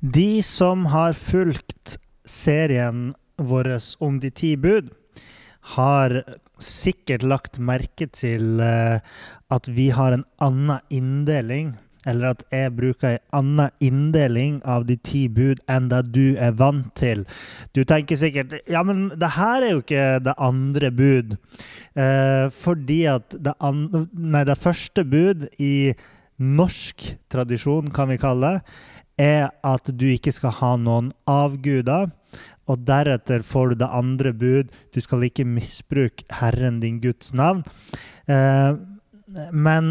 De som har fulgt serien vår om de ti bud, har sikkert lagt merke til eh, at vi har en annen inndeling, eller at jeg bruker en annen inndeling av de ti bud enn det du er vant til. Du tenker sikkert ja, men det her er jo ikke det andre bud. Eh, fordi at det, nei, det første bud i norsk tradisjon, kan vi kalle det, er at du ikke skal ha noen avguder. Og deretter får du det andre bud. Du skal ikke misbruke Herren din Guds navn. Eh, men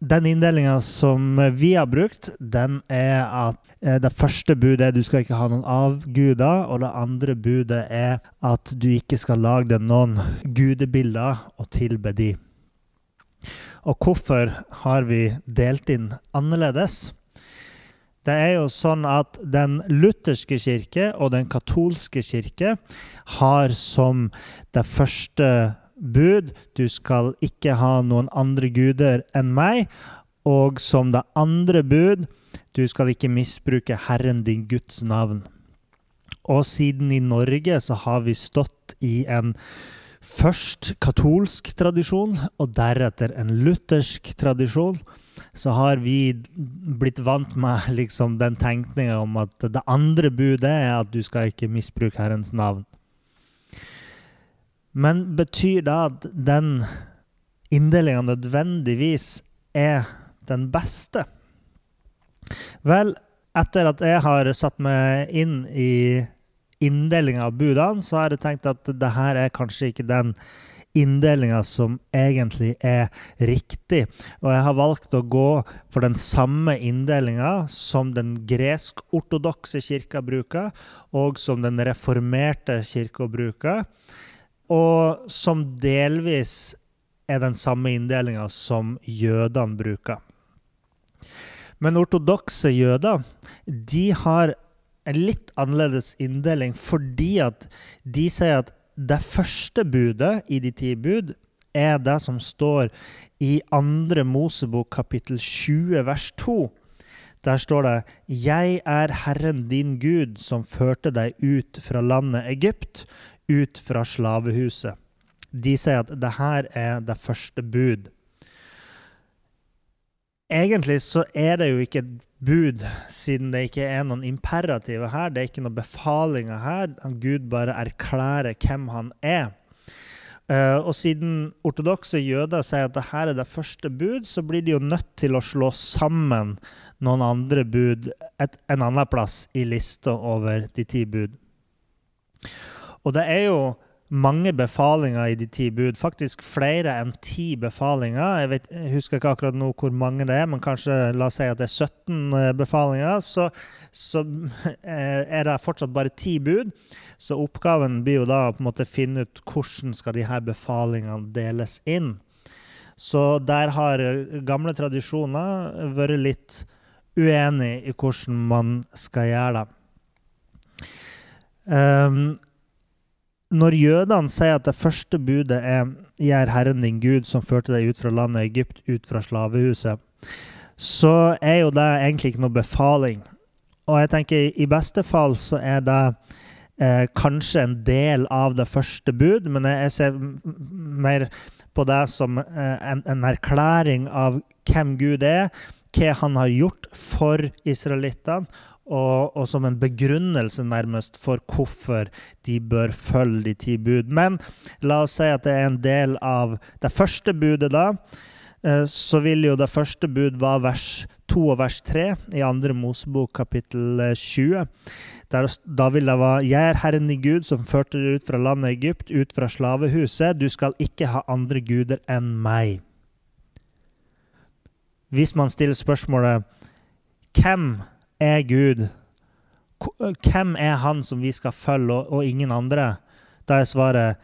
den inndelinga som vi har brukt, den er at eh, det første budet er du skal ikke ha noen avguder, og det andre budet er at du ikke skal lage deg noen gudebilder og tilbe de. Og hvorfor har vi delt inn annerledes? Det er jo sånn at den lutherske kirke og den katolske kirke har som det første bud du skal ikke ha noen andre guder enn meg. Og som det andre bud du skal ikke misbruke Herren din Guds navn. Og siden i Norge så har vi stått i en først katolsk tradisjon og deretter en luthersk tradisjon så har vi blitt vant med liksom den tenkninga om at det andre budet er at du skal ikke misbruke Herrens navn. Men betyr det at den inndelinga nødvendigvis er den beste? Vel, etter at jeg har satt meg inn i inndelinga av budene, så har jeg tenkt at det her er kanskje ikke den inndelinga som egentlig er riktig. Og jeg har valgt å gå for den samme inndelinga som den gresk-ortodokse kirka bruker, og som den reformerte kirka bruker, og som delvis er den samme inndelinga som jødene bruker. Men ortodokse jøder de har en litt annerledes inndeling fordi at de sier at det første budet i de ti bud er det som står i andre Mosebok kapittel 20 vers 2. Der står det 'Jeg er Herren din Gud, som førte deg ut fra landet Egypt, ut fra slavehuset'. De sier at det her er det første bud. Egentlig så er det jo ikke et bud, siden det ikke er noen imperativer her. Det er ikke noen befalinger her. Gud bare erklærer hvem han er. Uh, og siden ortodokse jøder sier at dette er det første bud, så blir de jo nødt til å slå sammen noen andre bud et, en annen plass i lista over de ti bud. Og det er jo mange befalinger i de ti bud. Faktisk flere enn ti befalinger. Jeg, vet, jeg, husker ikke akkurat nå hvor mange det er, men kanskje la oss si at det er 17 eh, befalinger. Så, så eh, er det fortsatt bare ti bud. Så oppgaven blir jo da å på en måte finne ut hvordan skal de her befalingene deles inn. Så der har eh, gamle tradisjoner vært litt uenig i hvordan man skal gjøre det. Um, når jødene sier at det første budet er er Herren din Gud, som førte deg ut fra landet Egypt, ut fra slavehuset', så er jo det egentlig ikke noe befaling. Og jeg tenker i beste fall så er det eh, kanskje en del av det første bud, men jeg ser mer på det som eh, en, en erklæring av hvem Gud er, hva han har gjort for israelittene, og, og, som en begrunnelse nærmest for hvorfor de bør følge de ti bud. Men la oss si at det er en del av det første budet, da. Eh, så vil jo det første bud være vers 2 og vers 3 i andre Mosebok kapittel 20. Der, da vil det være 'Jeg er Herren i Gud, som førte deg ut fra landet Egypt, ut fra slavehuset.' 'Du skal ikke ha andre guder enn meg.' Hvis man stiller spørsmålet hvem er Gud? Hvem er han som vi skal følge, og, og ingen andre? Da er svaret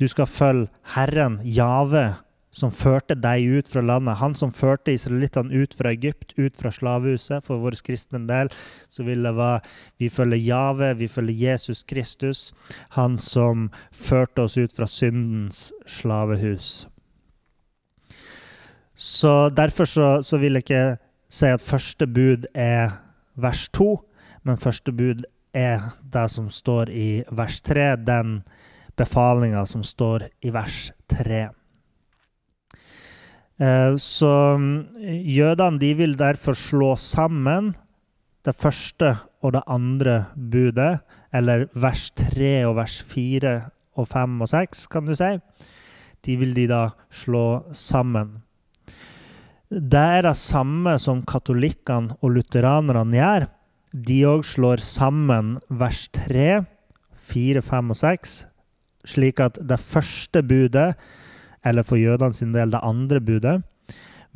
du skal følge Herren, Jave, som førte deg ut fra landet. Han som førte israelittene ut fra Egypt, ut fra slavehuset. For vår kristne del så vil det være vi følger Jave, vi følger Jesus Kristus. Han som førte oss ut fra syndens slavehus. Så Derfor så, så vil jeg ikke si at første bud er vers 2, men første bud er det som står i vers 3, Den befalinga som står i vers tre. Eh, så jødene de vil derfor slå sammen det første og det andre budet, eller vers 3 og vers 4 og 5 og 6, kan du si. De vil de da slå sammen. Det er det samme som katolikkene og lutheranerne gjør. De òg slår sammen vers 3, 4, 5 og 6, slik at det første budet, eller for jødene sin del det andre budet,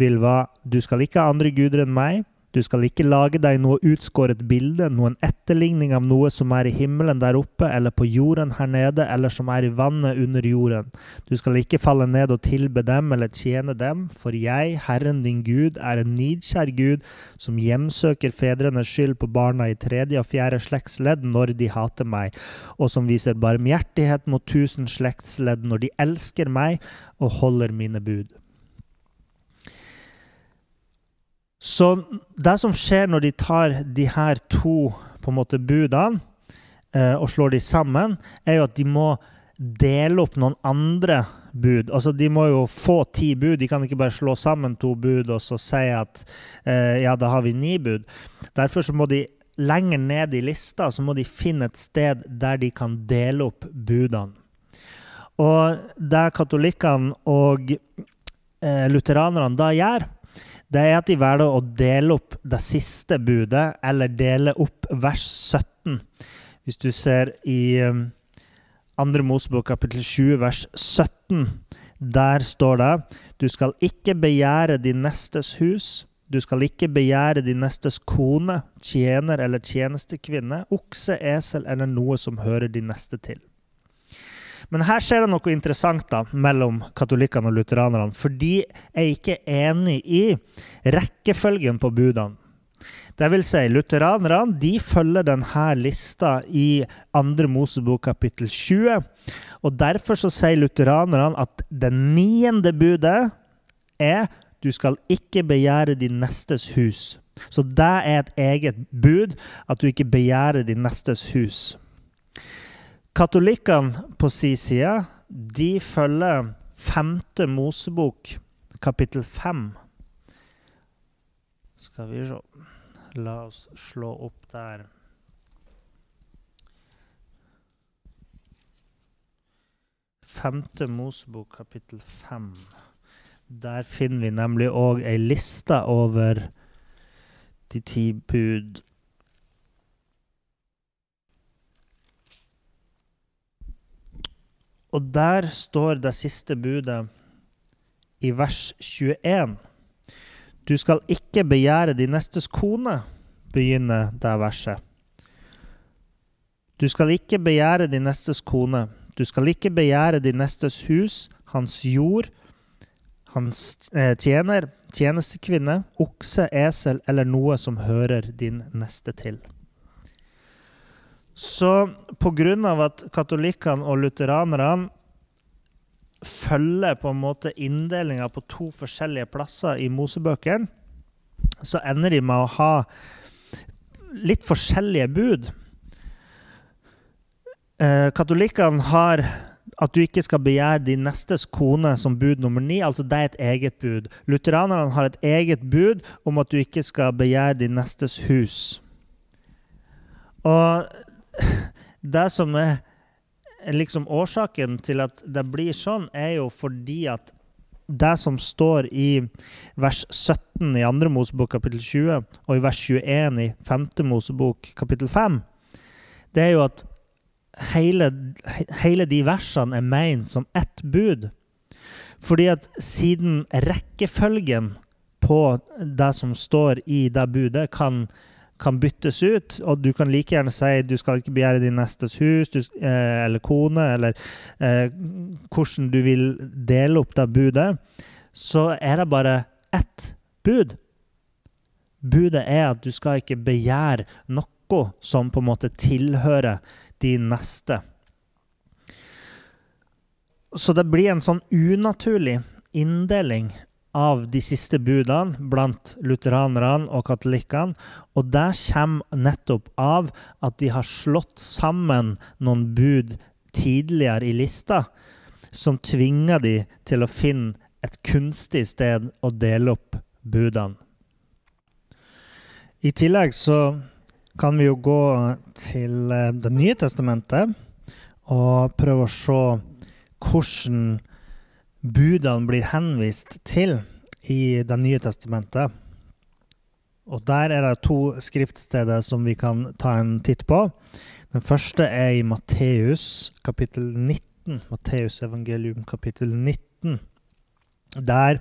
vil være du skal ikke ha andre guder enn meg. Du skal ikke lage deg noe utskåret bilde, noen etterligning av noe som er i himmelen der oppe, eller på jorden her nede, eller som er i vannet under jorden. Du skal ikke falle ned og tilbe dem eller tjene dem, for jeg, Herren din Gud, er en nidkjær Gud, som hjemsøker fedrenes skyld på barna i tredje og fjerde slektsledd når de hater meg, og som viser barmhjertighet mot tusen slektsledd når de elsker meg og holder mine bud. Så det som skjer når de tar de her to på en måte budene eh, og slår de sammen, er jo at de må dele opp noen andre bud. Altså, De må jo få ti bud. De kan ikke bare slå sammen to bud og så si at eh, ja, da har vi ni bud. Derfor så må de lenger ned i lista så må de finne et sted der de kan dele opp budene. Og det katolikkene og eh, lutheranerne da gjør, det er at de velger å dele opp det siste budet, eller dele opp vers 17. Hvis du ser i um, andre Mosebok kapittel 20 vers 17, der står det Du skal ikke begjære din nestes hus. Du skal ikke begjære din nestes kone, tjener eller tjenestekvinne, okse, esel eller noe som hører din neste til. Men her skjer det noe interessant da, mellom katolikkene og lutheranerne. For de er ikke enig i rekkefølgen på budene. Det vil si, lutheranerne de følger denne lista i 2. Mosebok kapittel 20. Og derfor så sier lutheranerne at det niende budet er du skal ikke begjære din nestes hus. Så det er et eget bud, at du ikke begjærer din nestes hus. Katolikkene på sin side de følger femte Mosebok, kapittel fem. Skal vi se La oss slå opp der. Femte Mosebok, kapittel fem. Der finner vi nemlig òg ei liste over de ti bud. Og der står det siste budet i vers 21. Du skal ikke begjære din nestes kone, begynner det verset. Du skal ikke begjære din nestes kone. Du skal ikke begjære din nestes hus, hans jord, hans eh, tjener, tjenestekvinne, okse, esel eller noe som hører din neste til. Så pga. at katolikkene og lutheranerne følger på en måte inndelinga på to forskjellige plasser i Mosebøkene, så ender de med å ha litt forskjellige bud. Eh, katolikkene har at du ikke skal begjære din nestes kone som bud nummer ni. Altså det er et eget bud. Lutheranerne har et eget bud om at du ikke skal begjære din nestes hus. Og det som er liksom årsaken til at det blir sånn, er jo fordi at det som står i vers 17 i 2. Mosebok kapittel 20 og i vers 21 i 5. Mosebok kapittel 5, det er jo at hele, hele de versene er ment som ett bud. Fordi at siden rekkefølgen på det som står i det budet, kan, kan byttes ut. Og du kan like gjerne si du skal ikke begjære din nestes hus du, eh, eller kone, eller eh, hvordan du vil dele opp det budet. Så er det bare ett bud. Budet er at du skal ikke begjære noe som på en måte tilhører din neste. Så det blir en sånn unaturlig inndeling av de siste budene blant lutheranerne og katolikkene. Og det kommer nettopp av at de har slått sammen noen bud tidligere i lista, som tvinger de til å finne et kunstig sted å dele opp budene. I tillegg så kan vi jo gå til eh, Det nye testamentet og prøve å se hvordan budene blir henvist til i Det nye testamentet. Og Der er det to skriftsteder som vi kan ta en titt på. Den første er i Matteus kapittel 19. Matteus evangelium kapittel 19. Der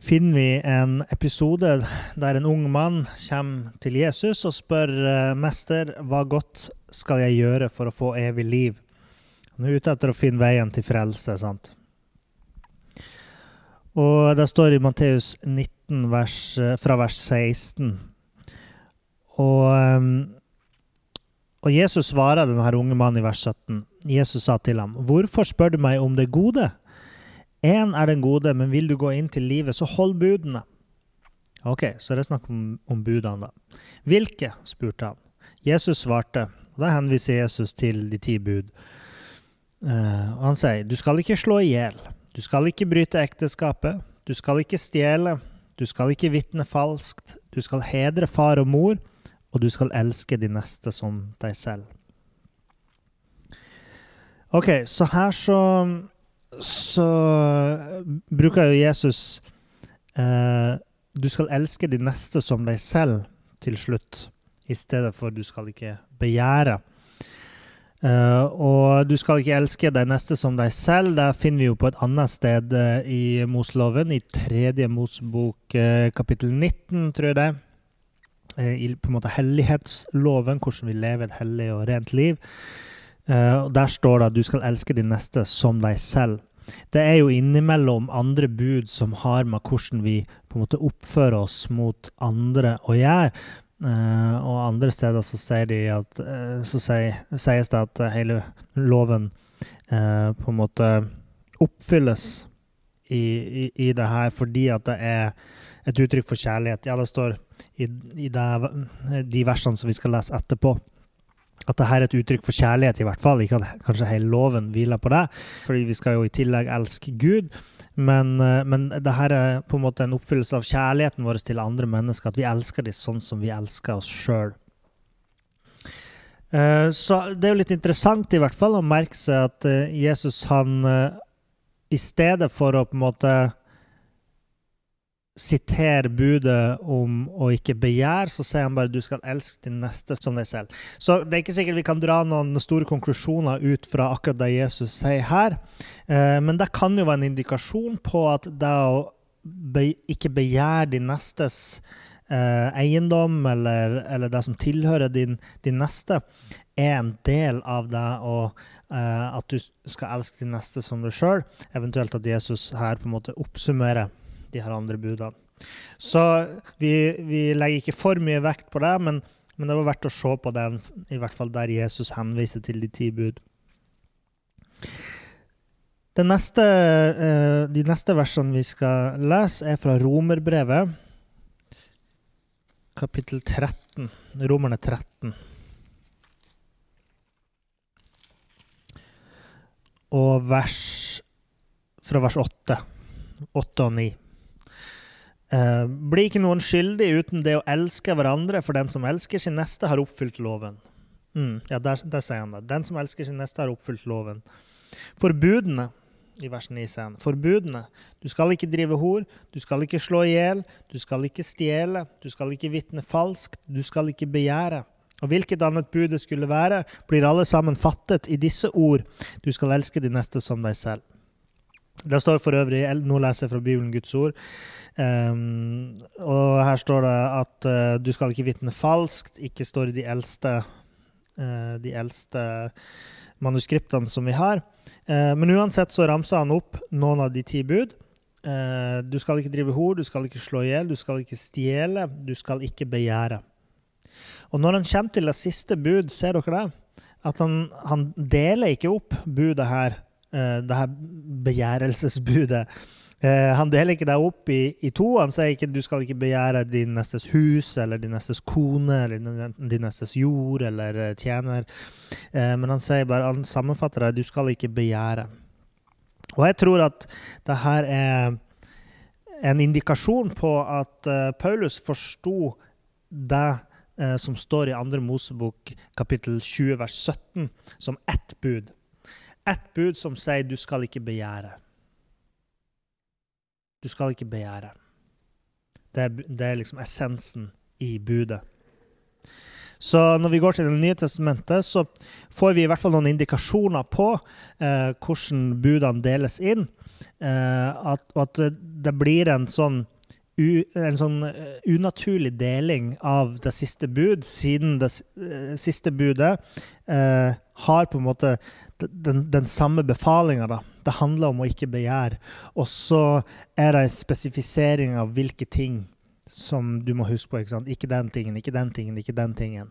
finner vi en episode der en ung mann kommer til Jesus og spør eh, mester, hva godt skal jeg gjøre for å få evig liv? Han er ute etter å finne veien til frelse. sant? Og det står i Matteus 19, vers, eh, fra vers 16. Og, eh, og Jesus svarer denne unge mannen i vers 17. Jesus sa til ham, 'Hvorfor spør du meg om det gode?' Én er den gode, men vil du gå inn til livet, så hold budene. Ok, så det er snakk om, om budene, da. Hvilke? spurte han. Jesus svarte. og Da henviser Jesus til de ti bud. Uh, og han sier, du skal ikke slå i hjel. Du skal ikke bryte ekteskapet. Du skal ikke stjele. Du skal ikke vitne falskt. Du skal hedre far og mor. Og du skal elske de neste som deg selv. Ok, så her så så bruker jo Jesus eh, Du skal elske de neste som deg selv til slutt, i stedet for du skal ikke begjære. Uh, og du skal ikke elske deg neste som deg selv. Det finner vi jo på et annet sted uh, i Moseloven, i tredje Mosebok uh, kapittel 19, tror jeg det. I på en måte hellighetsloven, hvordan vi lever et hellig og rent liv. og der står det at du skal elske de neste som deg selv. Det er jo innimellom andre bud som har med hvordan vi på en måte oppfører oss mot andre å gjøre. Uh, og andre steder så, sier de at, uh, så sier, sies det at hele loven på en måte oppfylles i, i, i, det her fordi at det er et uttrykk for kjærlighet. Ja, det står i, i det, de versene som vi skal lese etterpå at dette er et uttrykk for kjærlighet, i hvert fall. Ikke at kanskje hele loven hviler på det, fordi vi skal jo i tillegg elske Gud. Men, eh, men det her er på en måte en oppfyllelse av kjærligheten vår til andre mennesker. At vi elsker dem sånn som vi elsker oss sjøl. Eh, så det er jo litt interessant i hvert fall å merke seg at eh, Jesus han i stedet for å på en måte sitere budet om å ikke begjære, så sier han bare du skal elske din neste som deg selv. Så det er ikke sikkert vi kan dra noen store konklusjoner ut fra akkurat det Jesus sier her, eh, men det kan jo være en indikasjon på at det å ikke begjære din nestes eh, eiendom eller, eller, det som tilhører din, din, neste, er en del av det å eh, at du skal elske din neste som deg sjøl, eventuelt at Jesus her på en måte oppsummerer de her andre budene. Så vi, vi, legger ikke for mye vekt på det, men, men, det var verdt å se på den, i hvert fall der Jesus henviser til de ti bud. Neste, eh, de neste versene vi skal lese, er fra Romerbrevet, kapittel 13. Romerne 13. Og vers fra vers 8. 8 og 9. Uh, blir ikke noen skyldig uten det å elske hverandre, for den som elsker sin neste, har oppfylt loven. Mm, ja, der, der, sier han det. Den som elsker sin neste, har oppfylt loven. Forbudene i vers 9 sier forbudene. Du skal ikke drive hor, du skal ikke slå i hjel, du skal ikke stjele, du skal ikke vitne falskt, du skal ikke begjære. Og hvilket annet bud det skulle være, blir alle sammen fattet i disse ord. Du skal elske de neste som deg selv. Det står for øvrig Nå leser jeg fra Bibelen Guds ord. Um, og her står det at uh, du skal ikke vitne falskt. Ikke står i de eldste, uh, de eldste manuskriptene som vi har. Uh, men uansett så ramser han opp noen av de ti bud. du skal ikke drive hor, du skal ikke slå i hjel, du skal ikke stjele, du skal ikke begjære. Og når han kommer til det siste bud, ser dere det? At han, han deler ikke opp budet her det her begjærelsesbudet. Eh, han deler ikke det opp i, i, to. Han sier ikke du skal ikke begjære din nestes hus eller din nestes kone eller din nestes jord eller eh, tjener. men han sier bare, han sammenfatter det du skal ikke begjære. Og jeg tror at det her er en indikasjon på at Paulus forsto det som står i 2. Mosebok kapittel 20 vers 17 som ett bud ett bud som sier 'du skal ikke begjære'. Du skal ikke begjære. Det er, det er liksom essensen i budet. Så når vi går til Det nye testamentet, så får vi i hvert fall noen indikasjoner på eh, hvordan budene deles inn. Eh, at, at, det blir en sånn, u, en sånn uh, unaturlig deling av det siste bud, siden det uh, siste budet eh, har på en måte den, den samme befalinga. Det handler om å ikke begjære. Og så er det en spesifisering av hvilke ting som du må huske på. Ikke, sant? ikke den tingen, ikke den tingen, ikke den tingen.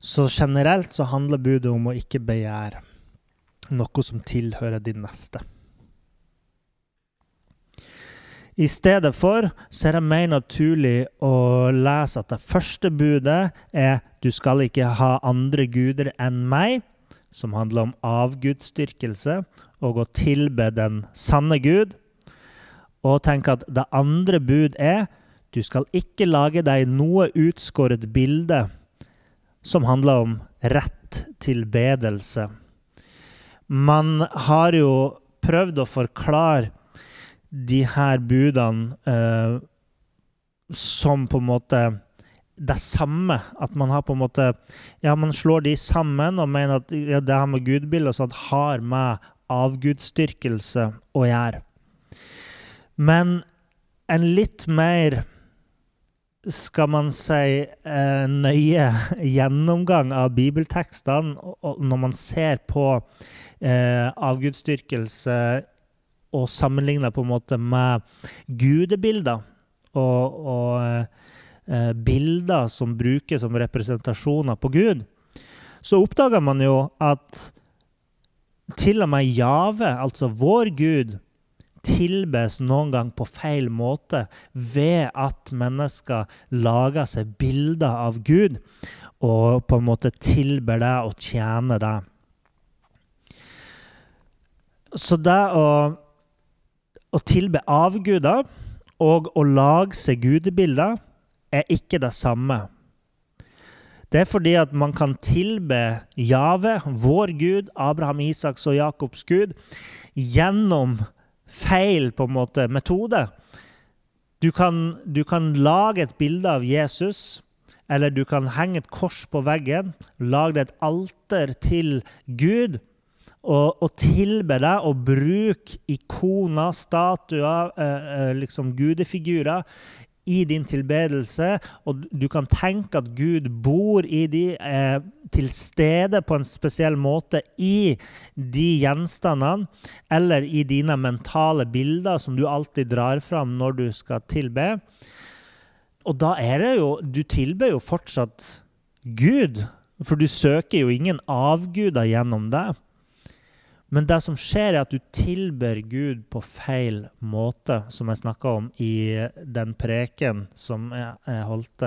Så generelt så handler budet om å ikke begjære noe som tilhører din neste. I stedet for så er det mer naturlig å lese at det første budet er 'du skal ikke ha andre guder enn meg' som handler om avgudsdyrkelse og å tilbe den sanne Gud. Og tenk at det andre bud er du skal ikke lage deg noe utskåret bilde som handler om rett tilbedelse. Man har jo prøvd å forklare de her budene eh, som på en måte det samme. At man har på en måte Ja, man slår de sammen og mener at ja, det her med gudbilde og sånt har med avgudsdyrkelse å gjøre. Men en litt mer skal man si eh, nøye gjennomgang av bibeltekstene når man ser på eh, avgudsdyrkelse og sammenligna på en måte med gudebilder og, og eh, bilder som brukes som representasjoner på Gud, så oppdager man jo at til og med Jave, altså vår Gud, tilbes noen gang på feil måte ved at mennesker lager seg bilder av Gud og på en måte tilber det og tjener det. Så det å, å tilbe avguder og å lage seg gudebilder er ikke det samme. Det er fordi at man kan tilbe Jave, vår Gud, Abraham, Isaks og Jakobs Gud, gjennom feil på en måte metode. Du kan, du kan lage et bilde av Jesus, eller du kan henge et kors på veggen, lage et alter til Gud og, og tilbe deg og bruke ikoner, statuer, eh, eh liksom gudefigurer i din tilbedelse, og du kan tenke at Gud bor i de, eh, til stede på en spesiell måte i de gjenstandene, eller i dine mentale bilder som du alltid drar fram når du skal tilbe. Og da er det jo Du tilber jo fortsatt Gud, for du søker jo ingen avguder gjennom det. Men det som skjer, er at du tilber Gud på feil måte, som jeg snakka om i den preken som jeg holdt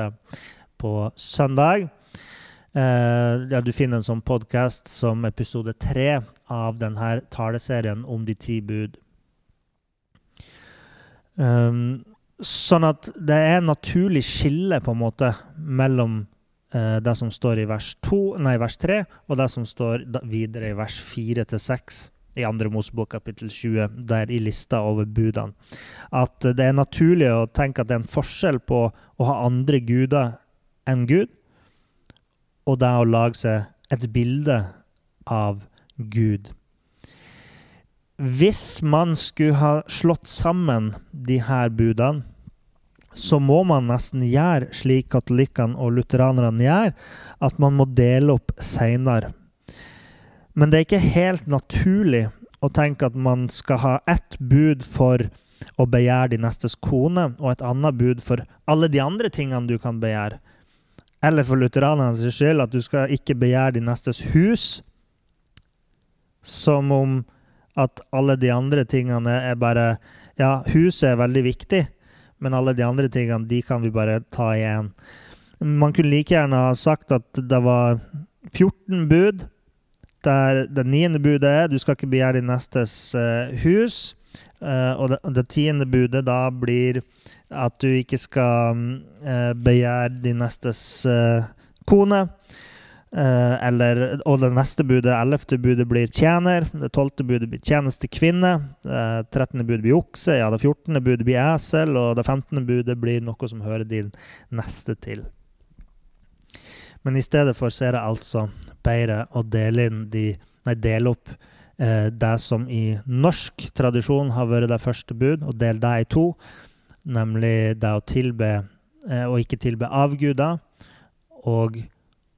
på søndag. Uh, ja, du finner en sånn podkast som episode tre av denne taleserien om de ti bud. Um, sånn at det er en naturlig skille på en måte mellom det som står i vers, 2, nei, vers 3, og det som står videre i vers 4-6 i andre Mosebok kapittel 20, der i lista over budene. At det er naturlig å tenke at det er en forskjell på å ha andre guder enn Gud, og det å lage seg et bilde av Gud. hvis man skulle ha slått sammen de her budene, så må man nesten gjøre slik katolikkene og lutheranerne gjør, at man må dele opp seinere. Men det er ikke helt naturlig å tenke at man skal ha ett bud for å begjære din nestes kone, og et annet bud for alle de andre tingene du kan begjære. Eller for lutheranernes skyld at du skal ikke begjære din nestes hus, som om at alle de andre tingene er bare Ja, huset er veldig viktig, men alle de andre tingene de kan vi bare ta igjen. Man kunne like gjerne ha sagt at det var 14 bud, der det niende budet er du skal ikke begjære din nestes uh, hus. Uh, og det, det, tiende budet da blir at du ikke skal uh, begjære din nestes kone. Uh, eller, og det neste budet, ellevte budet, blir tjener. Det tolvte budet blir tjenestekvinne. Det trettende budet blir okse. Ja, det fjortende budet blir esel. Og det femtende budet blir noe som hører din neste til. Men i stedet for så er det altså bedre å dele, de, nei, dele opp uh, det som i norsk tradisjon har vært det første bud, og dele det i to. Nemlig det å tilbe uh, og ikke tilbe avguder. Og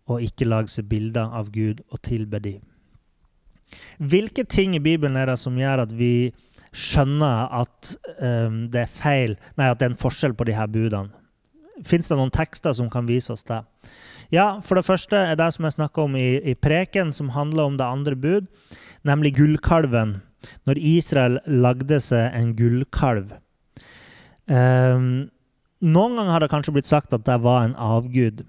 og ikke lage seg bilder av Gud og tilbe dem. Hvilke ting i Bibelen er det som gjør at vi skjønner at um, det er feil, nei, at det er en forskjell på de her budene? Fins det noen tekster som kan vise oss det? Ja, for det første er det som jeg snakka om i, i, preken, som handler om det andre bud, nemlig gullkalven. Når Israel lagde seg en gullkalv. Um, noen ganger har det kanskje blitt sagt at det var en avgud.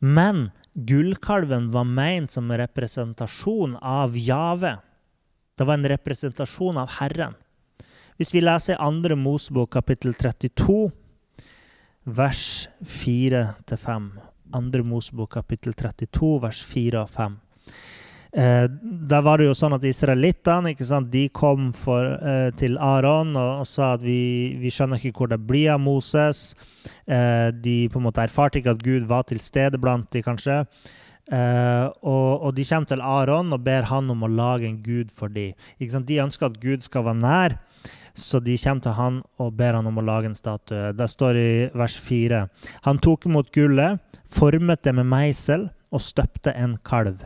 Men Gullkalven var meint som en representasjon av Jave. Det var en representasjon av Herren. Hvis vi leser i 2. Mosebok kapittel 32, vers 4-5 2. Mosebok kapittel 32, vers 4 og 5. Eh, da var det jo sånn at israelittene de kom for, eh, til Aron og, og, sa at vi, vi, skjønner ikke hvor det blir av Moses. Eh, de på en måte erfarte ikke at Gud var til stede blant dem, kanskje. Eh, og, og, de kommer til Aron og ber han om å lage en gud for dem. De ønsker at Gud skal være nær, så de kommer til han og ber han om å lage en statue. Det står i vers 4. Han tok imot gullet, formet det med meisel og støpte en kalv.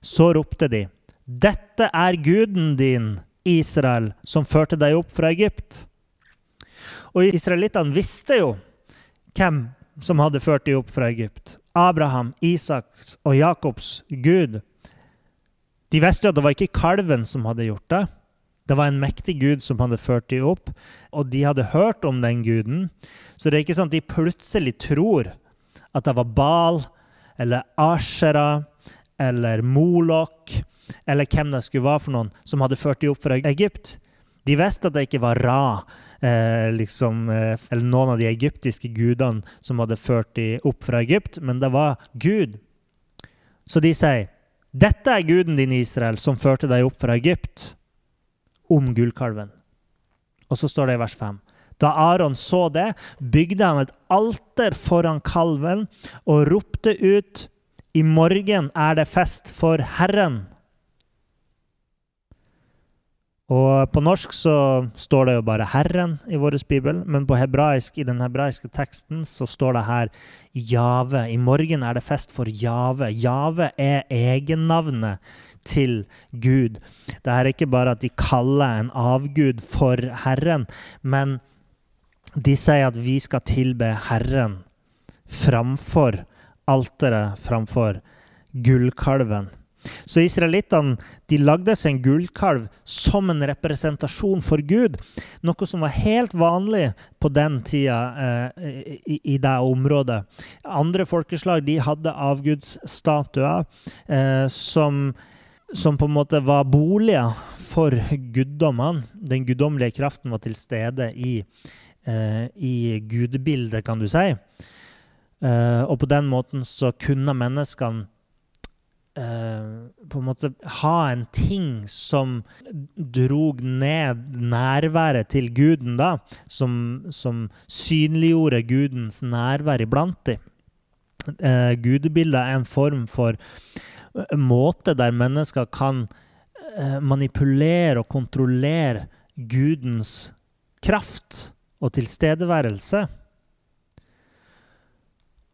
Så ropte de, 'Dette er guden din, Israel, som førte deg opp fra Egypt.' Og israelittene visste jo hvem som hadde ført dem opp fra Egypt. Abraham, Isaks og Jakobs Gud. De visste jo at det var ikke kalven som hadde gjort det. Det var en mektig gud som hadde ført dem opp, og de hadde hørt om den guden. Så det er ikke sånn at de plutselig tror at det var Bal eller Ashera eller Molok eller hvem det skulle være for noen, som hadde ført dem opp fra Egypt. De visste at det ikke var Ra eh, liksom, eh, eller noen av de egyptiske gudene som hadde ført dem opp fra Egypt, men det var Gud. Så de sier, 'Dette er guden din, Israel, som førte deg opp fra Egypt', om gullkalven. Og så står det i vers 5. Da Aron så det, bygde han et alter foran kalven og ropte ut i morgen er det fest for Herren. Og På norsk så står det jo bare 'Herren' i vår bibel, men på hebraisk, i den hebraiske teksten så står det her 'Jave'. I morgen er det fest for Jave. Jave er egennavnet til Gud. Det er ikke bare at de kaller en avgud for Herren, men de sier at vi skal tilbe Herren framfor alteret framfor gullkalven. Så israelittene de lagde seg en gullkalv som en representasjon for Gud. Noe som var helt vanlig på den tida eh, i, i, det området. Andre folkeslag de hadde avgudsstatuer eh, som, som på en måte var boliger for guddommene. Den guddommelige kraften var til stede i, eh, i gudebildet, kan du si. Uh, og på den måten så kunne menneskene uh, på en måte ha en ting som drog ned nærværet til guden, da. Som, som synliggjorde gudens nærvær iblant dem. Uh, gudebildet er en form for måte der mennesker kan eh, manipulere og kontrollere Gudens kraft og tilstedeværelse.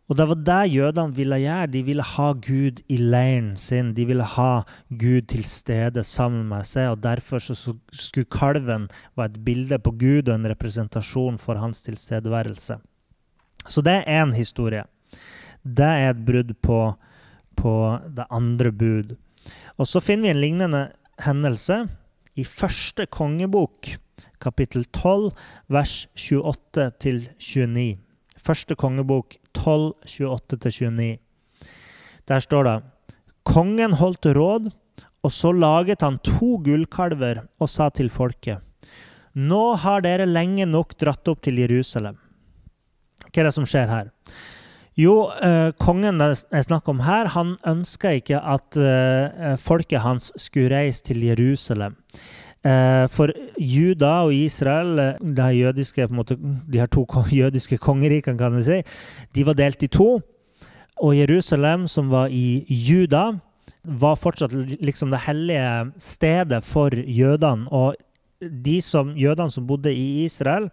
Og det var det jødene ville gjøre. De ville ha Gud i leiren sin. De ville ha Gud til stede sammen med seg. og Derfor skulle kalven være et bilde på Gud og en representasjon for hans tilstedeværelse. Så det er én historie. Det er et brudd på, på det andre bud. Og så finner vi en lignende hendelse i første kongebok, kapittel 12, vers 28-29. Første kongebok 12, 28-29. Der står det Kongen holdt råd, og så laget han to gullkalver og sa til folket Nå har dere lenge nok dratt opp til Jerusalem. Hva er det som skjer her? Jo, eh, kongen det er snakk om her, han ønska ikke at eh, folket hans skulle reise til Jerusalem. Eh, for Juda og Israel, eh, jødiske, måte, de her to jødiske kongerikene, kan vi si, de var delt i to. Og Jerusalem, som var i Juda, var fortsatt liksom det hellige stedet for jødene. Og de som, jødene som bodde i Israel,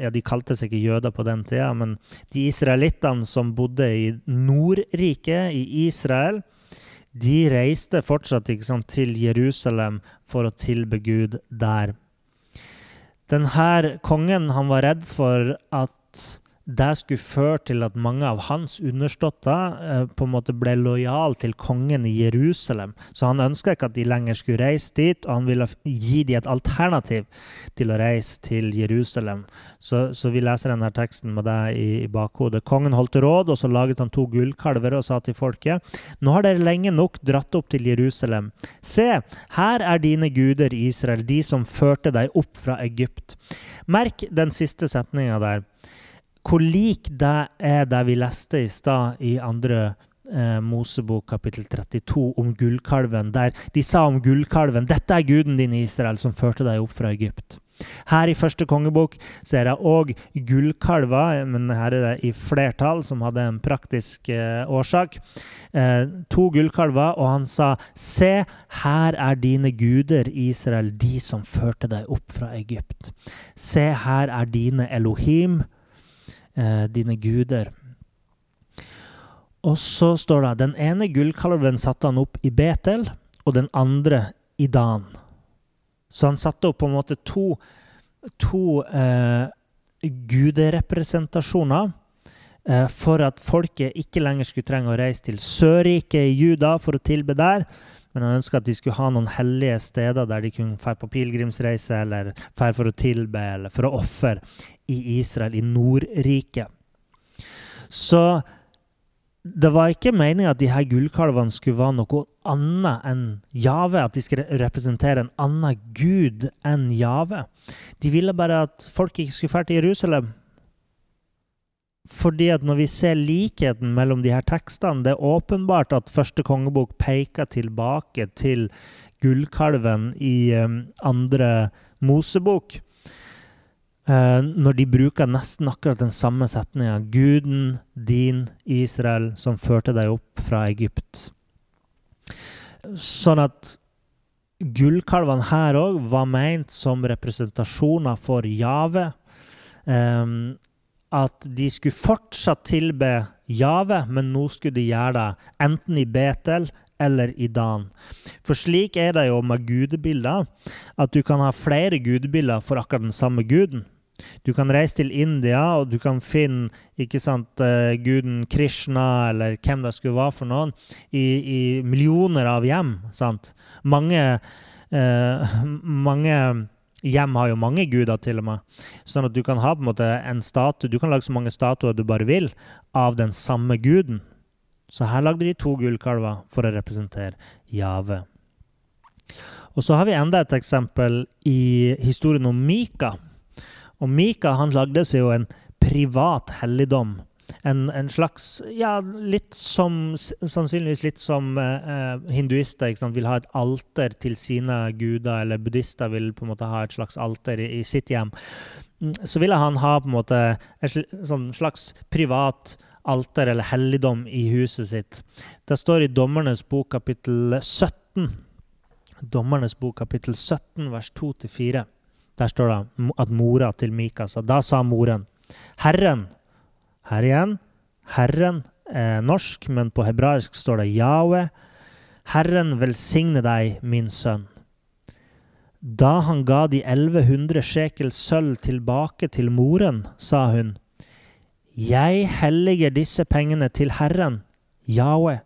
ja, De kalte seg ikke jøder på den tida, men de israelittene som bodde i Nordriket, i Israel, de reiste fortsatt sant, til Jerusalem for å tilbe Gud der. Denne kongen var redd for at det skulle føre til at mange av hans underståtte eh, ble lojale til kongen i Jerusalem. Så han ønska ikke at de lenger skulle reise dit, og han ville gi dem et alternativ til å reise til Jerusalem. Så, så vi leser denne teksten med det i, i, bakhodet. Kongen holdt råd, og så laget han to gullkalver og sa til folket.: Nå har dere lenge nok dratt opp til Jerusalem. Se, her er dine guder, Israel, de som førte deg opp fra Egypt. Merk den siste setninga der hvor lik det er det vi leste i stad i andre eh, Mosebok kapittel 32 om gullkalven, der de sa om gullkalven 'Dette er guden din, Israel, som førte deg opp fra Egypt'. Her i første kongebok ser jeg òg gullkalver, men her er det i flertall, som hadde en praktisk eh, årsak. Eh, to gullkalver, og han sa, 'Se, her er dine guder, Israel, de som førte deg opp fra Egypt.' 'Se, her er dine Elohim.' Eh, dine guder. Og så står det den ene gullkalven satte han opp i Betel, og den andre i Dan. Så han satte opp på en måte to, to eh, guderepresentasjoner eh, for at folket ikke lenger skulle trenge å reise til Sørriket i Juda for å tilbe der. Men han ønska at de skulle ha noen hellige steder der de kunne dra på pilegrimsreise eller dra for å tilbe eller for å ofre i Israel, i Nordriket. Så det var ikke meninga at de her gullkalvene skulle være noe annet enn Jave. At de skulle representere en annen gud enn Jave. De ville bare at folk ikke skulle dra til Jerusalem. Fordi at når vi ser likheten mellom de her tekstene, det er åpenbart at første kongebok peker tilbake til gullkalven i um, andre Mosebok. Uh, når de bruker nesten akkurat den samme setninga 'Guden din, Israel, som førte deg opp fra Egypt'. Sånn at gullkalvene her òg var meint som representasjoner for Jave. Um, at de skulle fortsatt tilbe Jave, men nå skulle de gjøre det enten i Betel eller i Dan. For slik er det jo med gudebilder, at du kan ha flere gudebilder for akkurat den samme guden. Du kan reise til India, og du kan finne ikke sant, uh, guden Krishna, eller hvem det skulle være for noen, i, i millioner av hjem. sant? Mange, eh, mange hjem har jo mange guder, til og med. Sånn at du kan ha på en måte en statue Du kan lage så mange statuer du bare vil av den samme guden. Så her lagde de to gullkalver for å representere Jave. Og så har vi enda et eksempel i historien om Mika. Og Mika han lagde seg jo en privat helligdom. En, en, slags Ja, litt som Sannsynligvis litt som eh, eh hinduister vil ha et alter til sine guder, eller buddhister vil på en måte ha et slags alter i, i sitt hjem. Mm, så ville han ha på en måte et sånn slags privat alter eller helligdom i huset sitt. Det står i Dommernes bok kapittel 17. Dommernes bok, kapittel 17, vers 2-4. Der står det at mora til Mika sa Da sa moren, Herren Her igjen. Herren er norsk, men på hebraisk står det Yahweh. Herren velsigne deg, min sønn. Da han ga de 1100 shekel sølv tilbake til moren, sa hun, Jeg helliger disse pengene til Herren, Yahweh,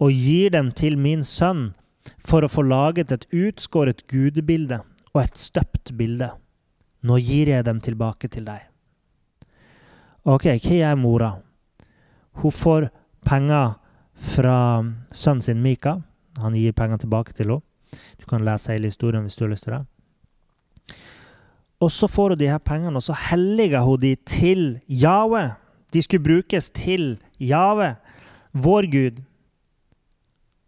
og gir dem til min sønn for å få laget et utskåret gudebilde og et støpt bilde. Nå gir jeg dem tilbake til deg. OK, hva gjør mora? Hun får penger fra sønnen sin Mika. Han gir penger tilbake til henne. Du kan lese hele historien hvis du har lyst til det. Og så får hun de her pengene, og så helliger hun de til Jave. De skulle brukes til Jave, vår Gud.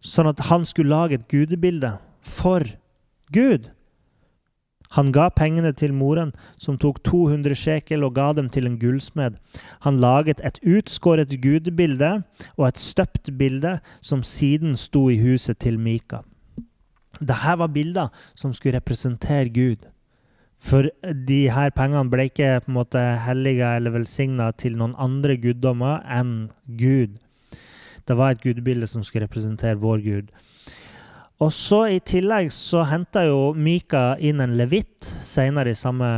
Sånn at han skulle lage et gudebilde for Gud. Han ga pengene til moren, som tok 200 shekel og ga dem til en gullsmed. Han laget et utskåret gudebilde og et støpt bilde som siden sto i huset til Mika. Dette var bilder som skulle representere Gud. For de her pengene ble ikke på en måte hellige eller velsigna til noen andre guddommer enn Gud. Det var et gudebilde som skulle representere vår Gud. Og så I tillegg så henta jo Mika inn en levitt senere i samme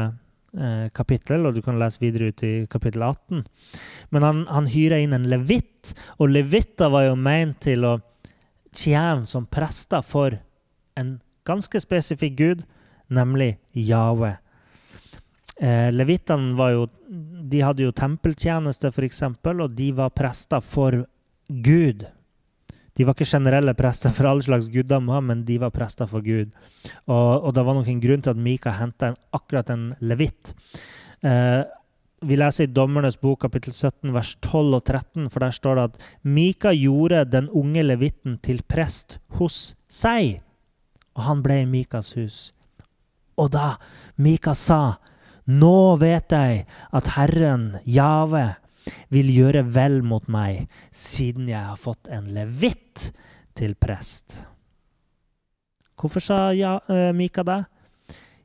eh, kapittel, og du kan lese videre ut i kapittel 18. Men han, han hyra inn en levitt, og levitter var jo ment til å tjene som prester for en ganske spesifikk gud, nemlig Yahweh. Eh, Levittene var jo De hadde jo tempeltjeneste, f.eks., og de var prester for Gud. De var ikke generelle prester for alle slags guddommer, men de var prester for Gud. Og, og det var nok en grunn til at Mika henta akkurat en levitt. Eh, vi leser i Dommernes bok kapittel 17 vers 12 og 13, for der står det at Mika gjorde den unge levitten til prest hos seg, og han ble i Mikas hus. Og da Mika sa, Nå vet jeg at Herren, Jave, vil gjøre vel mot meg, siden jeg har fått en levitt til prest. Hvorfor sa ja, uh, Mika det?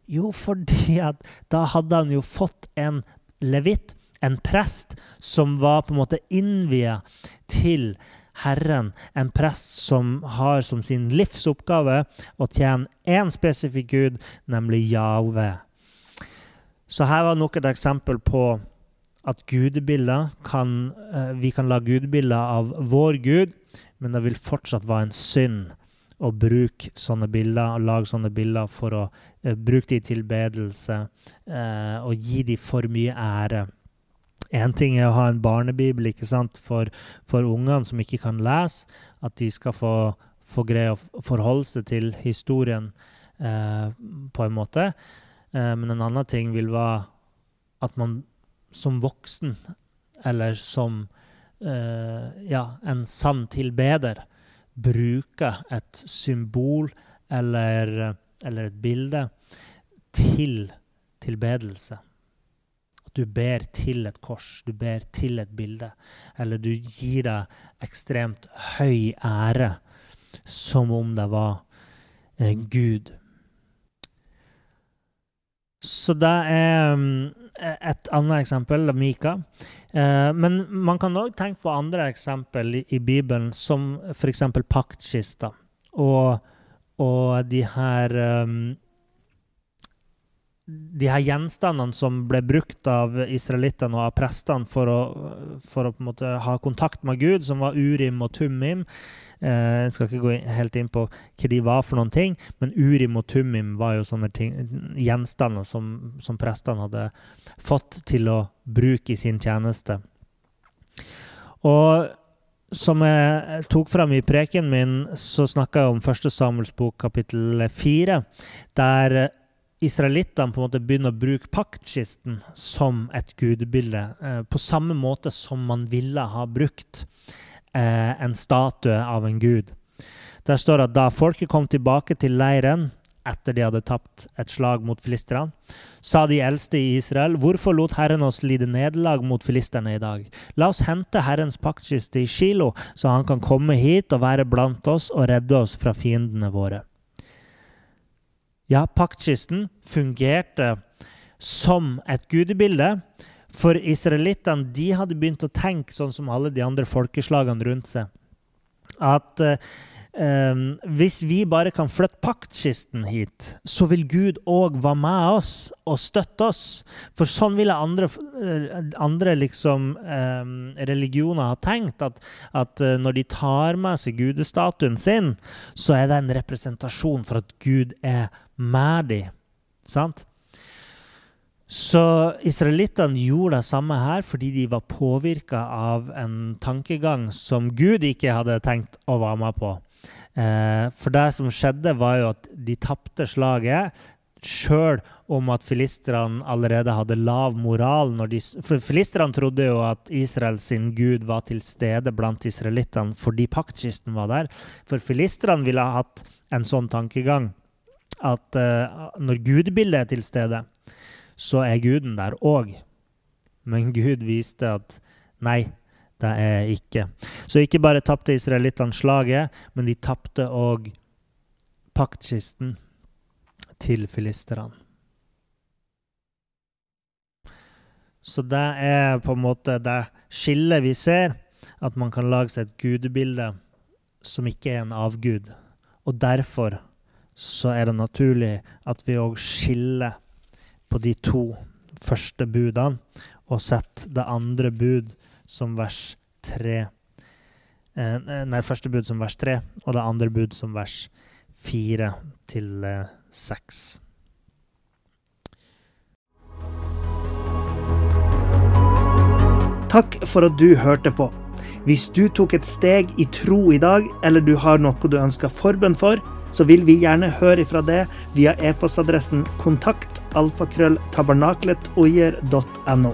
Jo, fordi at da hadde han jo fått en levitt, en prest, som var på en måte innvia til Herren, en prest som har som sin livsoppgave å tjene én spesifikk gud, nemlig Jave. Så her var nok et eksempel på at kan, eh, vi kan la gudebilder av vår Gud, men det vil fortsatt være en synd å bruke sånne bilder og lage sånne bilder for å uh, bruke de i tilbedelse uh, og gi de for mye ære. Én ting er å ha en barnebibel ikke sant, for, for ungene som ikke kan lese, at de skal få, få greie å forholde seg til historien eh, på en måte. men en annen ting vil være at man som voksen, eller som eh, ja, en sann tilbeder, bruker et symbol eller, eller et bilde til tilbedelse. Du ber til et kors, du ber til et bilde. Eller du gir deg ekstremt høy ære, som om det var eh, Gud. Så det er um, et annet eksempel, Mika. Uh, men man kan òg tenke på andre eksempel i, i Bibelen, som f.eks. paktkista. Og, og de her um, de her gjenstandene som ble brukt av israelittene og av prestene for å, for å på en måte ha kontakt med Gud, som var Urim og Tumim. Eh, jeg skal ikke gå helt inn på hva de var for noen ting, men Urim og Tumim var jo sånne ting, gjenstander som, som prestene hadde fått til å bruke i sin tjeneste. Og som jeg tok fram i preken min, så snakka jeg om 1. Samuels bok kapittel 4, der israelittene på en måte begynner å bruke paktkisten som et gudebilde, eh, på samme måte som man ville ha brukt eh, en statue av en gud. Der står det at da folket kom tilbake til leiren etter de hadde tapt et slag mot filisterne, sa de eldste i Israel, hvorfor lot Herren oss lide nederlag mot filisterne i dag? La oss hente Herrens paktkiste i Shilo, så han kan komme hit og være blant oss og redde oss fra fiendene våre. Ja, paktkisten fungerte som et gudebilde. For israelittene de hadde begynt å tenke sånn som alle de andre folkeslagene rundt seg. At eh, Um, hvis vi bare kan flytte paktkisten hit, så vil Gud òg være med oss og støtte oss. For sånn ville andre, eh, andre liksom, um, religioner ha tenkt. At, at uh, når de tar med seg gudestatuen sin, så er det en representasjon for at Gud er med dem. Sant? Så israelittene gjorde det samme her fordi de var påvirka av en tankegang som Gud ikke hadde tenkt å være med på. Eh, for det som skjedde, var jo at de tapte slaget. Sjøl om at filistrene allerede hadde lav moral. De, for Filistrene trodde jo at Israel sin gud var til stede blant israelittene fordi paktkisten var der. For filistrene ville ha hatt en sånn tankegang at uh, når gudbildet er til stede, så er guden der òg. Men Gud viste at nei, det er ikke. Så ikke bare tapte israelittene slaget, men de tapte òg paktkisten til filisterne. Så det er på en måte det skillet vi ser, at man kan lage seg et gudebilde som ikke er en avgud. Og derfor så er det naturlig at vi òg skiller på de to første budene og setter det andre bud som vers 3. Eh, nei, første bud som vers 3, og det andre bud som vers 4 til 6. Eh, Takk for at du hørte på. Hvis du tok et steg i tro i dag, eller du har noe du ønsker forbønn for, så vil vi gjerne høre fra det via e-postadressen kontakt alfakrølltabernakletuier.no.